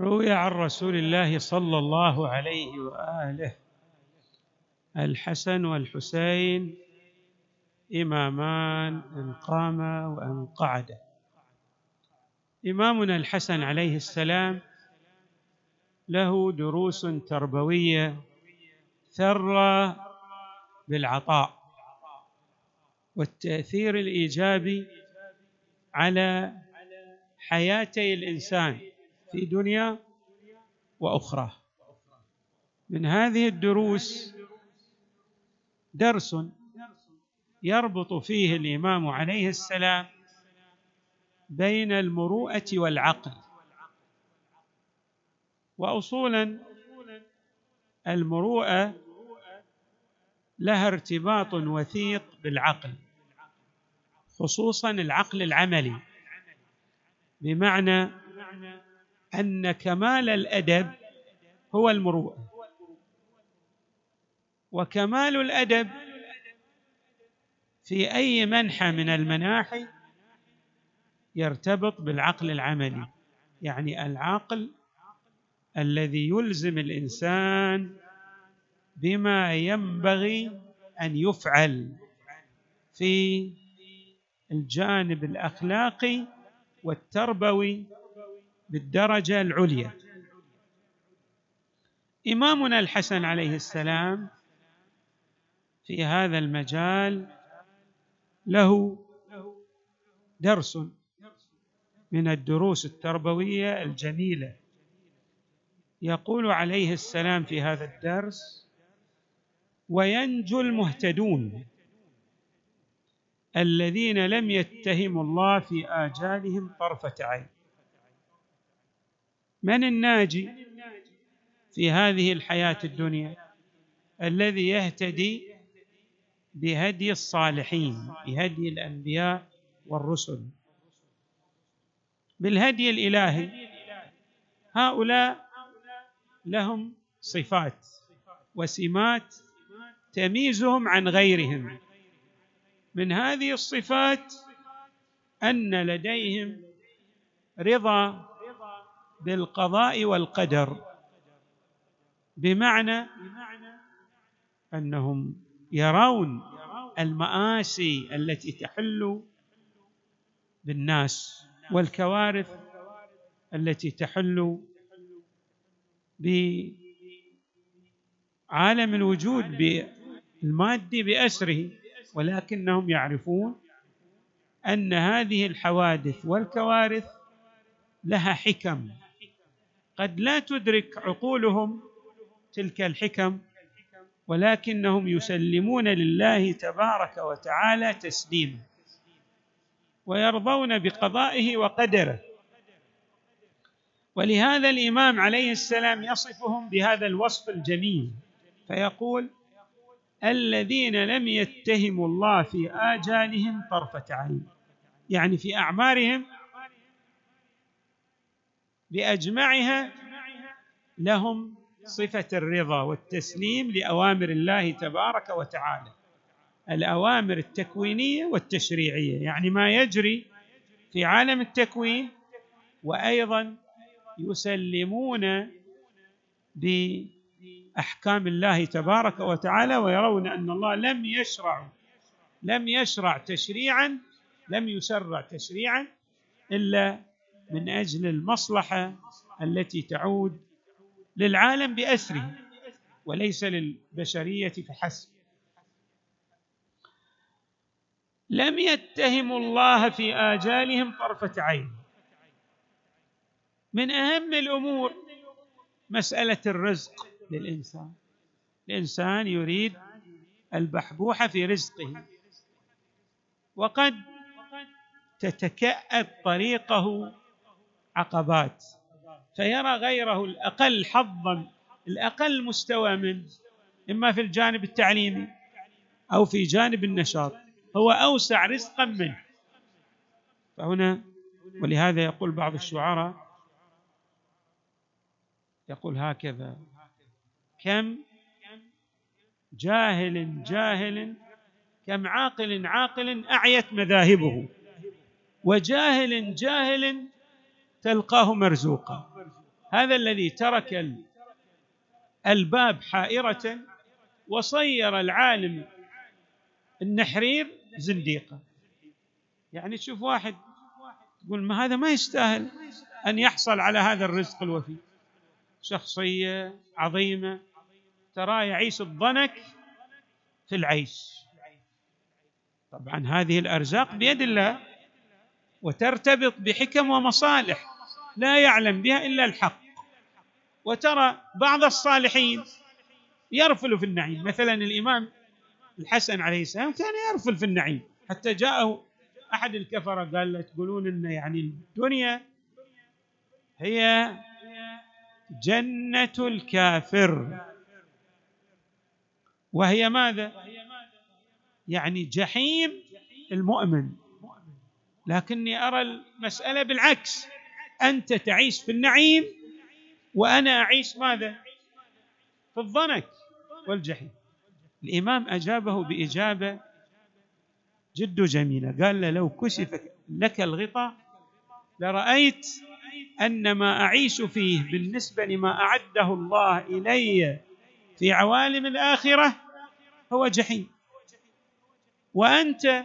روي عن رسول الله صلى الله عليه وآله الحسن والحسين إمامان إن قاما وإن قعدا إمامنا الحسن عليه السلام له دروس تربوية ثرى بالعطاء والتأثير الإيجابي على حياتي الإنسان. في دنيا وأخرى. من هذه الدروس درس يربط فيه الإمام عليه السلام بين المروءة والعقل. واصولا المروءة لها ارتباط وثيق بالعقل خصوصا العقل العملي بمعنى أن كمال الأدب هو المروءة. وكمال الأدب في أي منحى من المناحي يرتبط بالعقل العملي. يعني العقل الذي يلزم الإنسان بما ينبغي أن يفعل في الجانب الأخلاقي والتربوي بالدرجة العليا. إمامنا الحسن عليه السلام في هذا المجال له درس من الدروس التربوية الجميلة. يقول عليه السلام في هذا الدرس وينجو المهتدون الذين لم يتهموا الله في آجالهم طرفة عين. من الناجي في هذه الحياة الدنيا الذي يهتدي بهدي الصالحين بهدي الأنبياء والرسل. بالهدي الإلهي هؤلاء لهم صفات وسمات تميزهم عن غيرهم. من هذه الصفات أن لديهم رضا بالقضاء والقدر. بمعنى أنهم يرون المآسي التي تحل بالناس والكوارث التي تحل بعالم الوجود بالمادي بأسره. ولكنهم يعرفون أن هذه الحوادث والكوارث لها حكم. قد لا تدرك عقولهم تلك الحكم ولكنهم يسلمون لله تبارك وتعالى تسليما ويرضون بقضائه وقدره. ولهذا الإمام عليه السلام يصفهم بهذا الوصف الجميل فيقول الذين لم يتهموا الله في آجالهم طرفة عين يعني في أعمارهم بأجمعها لهم صفة الرضا والتسليم لأوامر الله تبارك وتعالى. الأوامر التكوينية والتشريعية يعني ما يجري في عالم التكوين وأيضا يسلمون بأحكام الله تبارك وتعالى ويرون أن الله لم يشرع لم يشرع تشريعا لم يشرع تشريعا إلا من أجل المصلحة التي تعود للعالم باسره وليس للبشرية فحسب لم يتهموا الله في آجالهم طرفة عين. من أهم الأمور مسألة الرزق للإنسان. الإنسان يريد البحبوحه في رزقه. وقد تتكأد طريقه عقبات. فيرى غيره الأقل حظا الأقل مستوى منه إما في الجانب التعليمي أو في جانب النشاط. هو أوسع رزقا منه. فهنا ولهذا يقول بعض الشعراء يقول هكذا كم جاهل جاهل كم عاقل عاقل أعيت مذاهبه وجاهل جاهل تلقاه مرزوقا. هذا الذي ترك الباب حائرة وصير العالم النحرير زنديقا. يعني تشوف واحد تقول ما هذا ما يستاهل أن يحصل على هذا الرزق الوفي. شخصية عظيمة تراه يعيش الضنك في العيش. طبعا هذه الأرزاق بيد الله وترتبط بحكم ومصالح. لا يعلم بها إلا الحق. وترى بعض الصالحين يرفل في النعيم. مثلا الإمام الحسن عليه السلام كان يرفل في النعيم. حتى جاءه أحد الكفره قال له تقولون إن يعني الدنيا هي جنة الكافر. وهي ماذا؟ يعني جحيم المؤمن. لكني أرى المسألة بالعكس. أنت تعيش في النعيم وأنا أعيش ماذا؟ في الضنك والجحيم. الإمام أجابه بإجابة جد جميلة. قال له لو كشف لك الغطاء لرأيت أن ما أعيش فيه بالنسبة لما أعده الله إلي في عوالم الآخرة هو جحيم. وأنت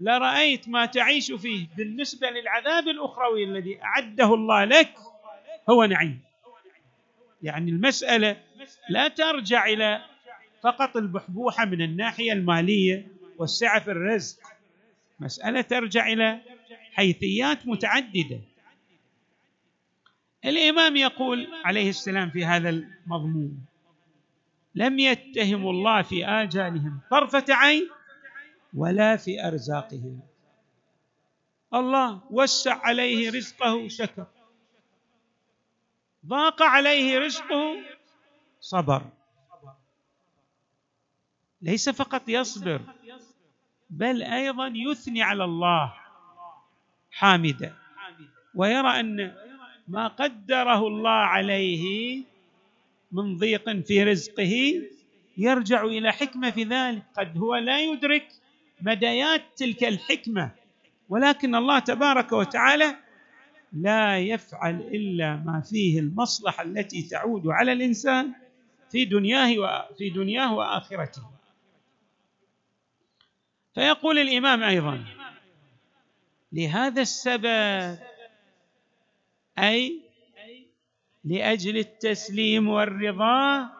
لرأيت ما تعيش فيه بالنسبة للعذاب الأخروي الذي أعده الله لك هو نعيم. يعني المسألة لا ترجع إلى فقط البحبوحة من الناحية المالية والسعة في الرزق. مسألة ترجع إلى حيثيات متعددة. الإمام يقول عليه السلام في هذا المضمون لم يتهم الله في آجالهم طرفة عين ولا في أرزاقهم الله وسع عليه رزقه شكر. ضاق عليه رزقه صبر. ليس فقط يصبر بل أيضا يثني على الله حامدا. ويرى أن ما قدره الله عليه من ضيق في رزقه يرجع إلى حكمة في ذلك. قد هو لا يدرك مديات تلك الحكمة ولكن الله تبارك وتعالى لا يفعل إلا ما فيه المصلحة التي تعود على الإنسان في دنياه وفي دنياه وآخرته. فيقول الإمام أيضا لهذا السبب أي لأجل التسليم والرضا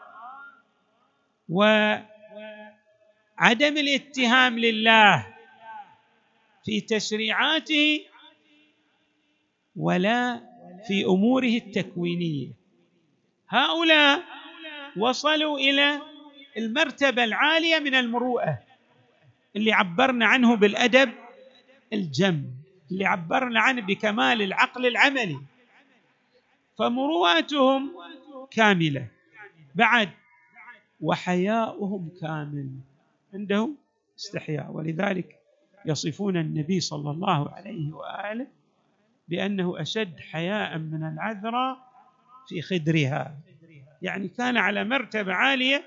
وعدم الاتهام لله في تشريعاته ولا في أموره التكوينية. هؤلاء وصلوا إلى المرتبة العالية من المروءة اللي عبرنا عنه بالأدب الجم اللي عبرنا عنه بكمال العقل العملي. فمروءتهم كاملة. بعد وحياؤهم كامل. عندهم استحياء. ولذلك يصفون النبي صلى الله عليه وآله بأنه أشد حياء من العذراء في خدرها. يعني كان على مرتبة عالية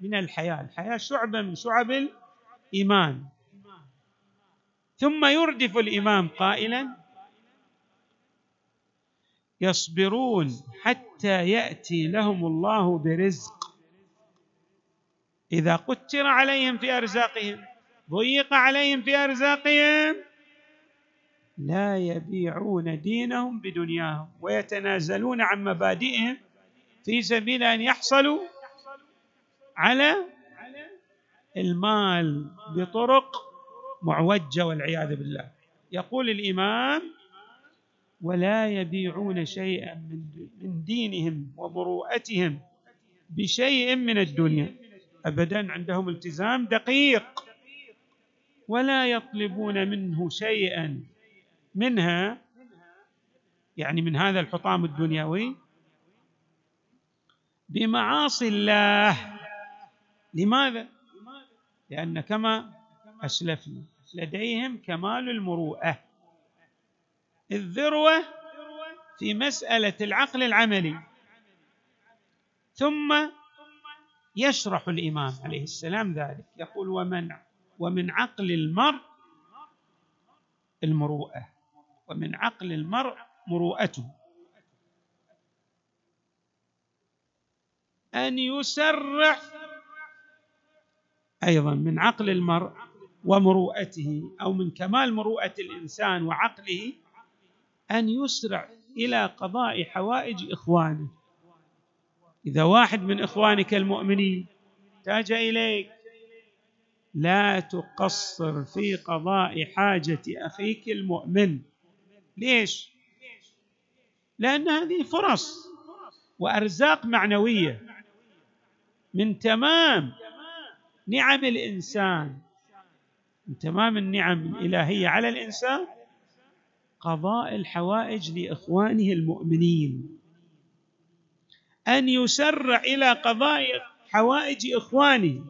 من الحياء. الحياء شعبة من شعب الإيمان. ثم يردف الإمام قائلا يصبرون حتى يأتي لهم الله برزق. إذا قتر عليهم في ارزاقهم ضيق عليهم في ارزاقهم لا يبيعون دينهم بدنياهم ويتنازلون عن مبادئهم في سبيل ان يحصلوا على المال بطرق معوجه والعياذ بالله. يقول الإمام ولا يبيعون شيئا من دينهم ومروءتهم بشيء من الدنيا. ابدا عندهم التزام دقيق ولا يطلبون منه شيئا. منها يعني من هذا الحطام الدنيوي بمعاصي الله. لماذا؟ لأن كما أسلفنا لديهم كمال المروءة. الذروه في مسألة العقل العملي. ثم يشرح الإمام عليه السلام ذلك. يقول ومن ومن عقل المرء المروءة ومن عقل المرء مروءته. أن يسرع أيضا من عقل المرء ومروءته أو من كمال مروءة الإنسان وعقله أن يسرع إلى قضاء حوائج إخوانه. إذا واحد من إخوانك المؤمنين احتاج إليك لا تقصر في قضاء حاجة أخيك المؤمن. ليش؟ لأن هذه فرص وأرزاق معنوية. من تمام نعم الإنسان من تمام النعم الإلهية على الإنسان قضاء الحوائج لإخوانه المؤمنين. أن يسرع إلى قضاء حوائج اخوانه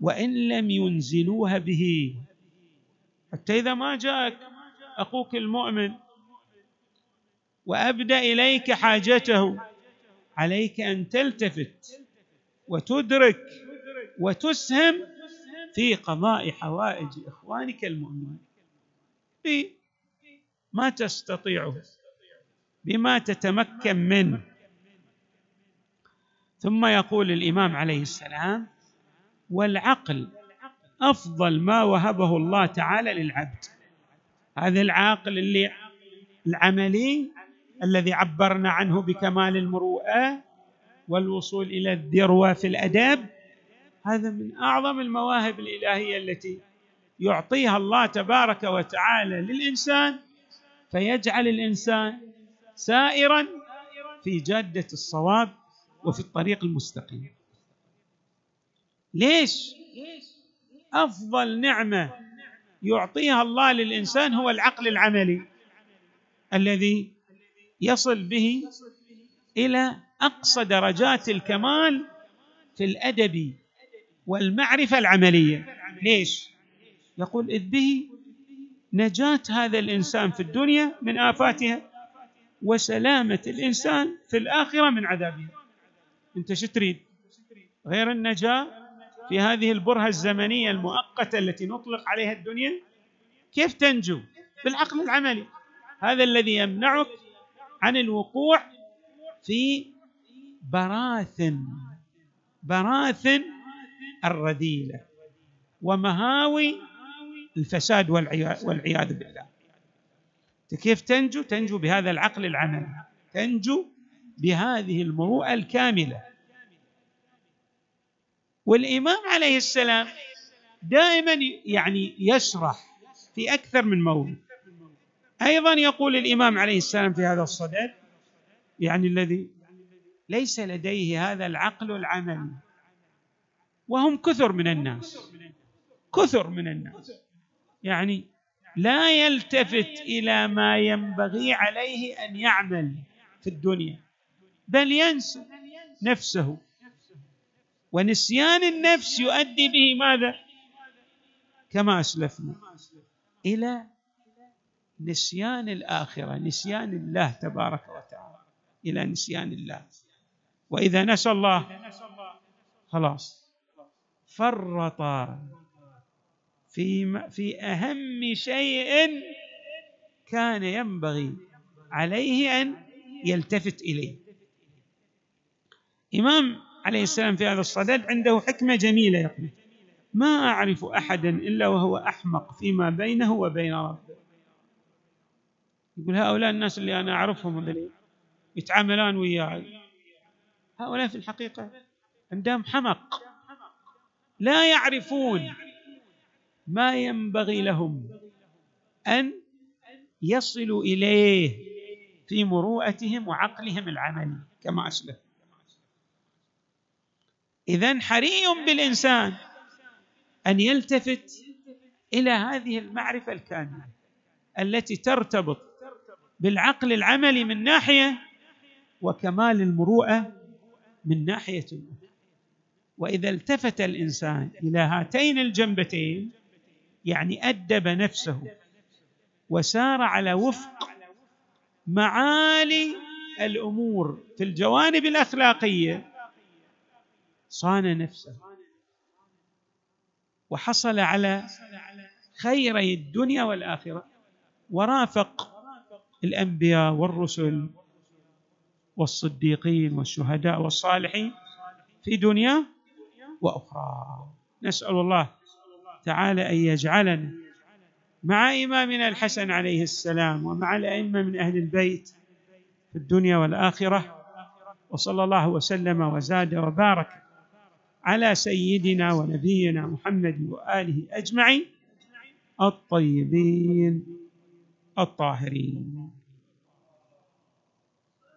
وإن لم ينزلوها به. حتى إذا ما جاءك أخوك المؤمن وأبدأ إليك حاجته عليك أن تلتفت وتدرك وتسهم في قضاء حوائج إخوانك المؤمنين. بما تستطيعه بما تتمكن منه. ثم يقول الإمام عليه السلام والعقل أفضل ما وهبه الله تعالى للعبد. هذا العاقل اللي العملي الذي عبرنا عنه بكمال المروءة والوصول إلى الذروة في الادب هذا من أعظم المواهب الإلهية التي يعطيها الله تبارك وتعالى للإنسان فيجعل الإنسان سائرا في جادة الصواب وفي الطريق المستقيم. ليش؟ أفضل نعمة يعطيها الله للإنسان هو العقل العملي الذي يصل به إلى أقصى درجات الكمال في الأدب والمعرفة العملية. ليش؟ يقول إذ به نجاة هذا الإنسان في الدنيا من آفاتها وسلامة الإنسان في الآخرة من عذابها. انت شو تريد؟ غير النجاة في هذه البرهة الزمنية المؤقتة التي نطلق عليها الدنيا؟ كيف تنجو؟ بالعقل العملي. هذا الذي يمنعك عن الوقوع في براثن براثن الرذيلة ومهاوي الفساد والعياذ بالله. كيف تنجو؟ تنجو بهذا العقل العملي. تنجو بهذه المروءة الكاملة. والإمام عليه السلام دائما يعني يشرح في أكثر من موضع أيضا يقول الإمام عليه السلام في هذا الصدد يعني الذي ليس لديه هذا العقل العملي وهم كثر من الناس كثر من الناس. يعني لا يلتفت إلى ما ينبغي عليه أن يعمل في الدنيا. بل ينسى نفسه. ونسيان النفس يؤدي به ماذا؟ كما أسلفنا. إلى نسيان الآخرة نسيان الله تبارك وتعالى. إلى نسيان الله. وإذا نسى الله خلاص فرط في في أهم شيء كان ينبغي عليه أن يلتفت إليه. إمام عليه السلام في هذا الصدد عنده حكمة جميلة يقول ما أعرف أحدا إلا وهو أحمق فيما بينه وبين ربه. يقول هؤلاء الناس اللي أنا أعرفهم اللي يتعاملان وياي هؤلاء في الحقيقة عندهم حمق لا يعرفون ما ينبغي لهم أن يصل إليه في مروءتهم وعقلهم العملي كما اسلف إذا حري بالإنسان أن يلتفت إلى هذه المعرفة الكاملة التي ترتبط بالعقل العملي من ناحية وكمال المروءة من ناحية أخرى وإذا التفت الإنسان إلى هاتين الجنبتين يعني أدب نفسه وسار على وفق معالي الأمور في الجوانب الأخلاقية صان نفسه. وحصل على خيري الدنيا والآخرة. ورافق الأنبياء والرسل والصديقين والشهداء والصالحين في دنيا وأخرى. نسأل الله تعالى أن يجعلنا مع إمامنا الحسن عليه السلام ومع الأئمة من أهل البيت في الدنيا والآخرة. وصلى الله وسلم وزاد وبارك على سيدنا ونبينا محمد وآله أجمعين الطيبين الطاهرين.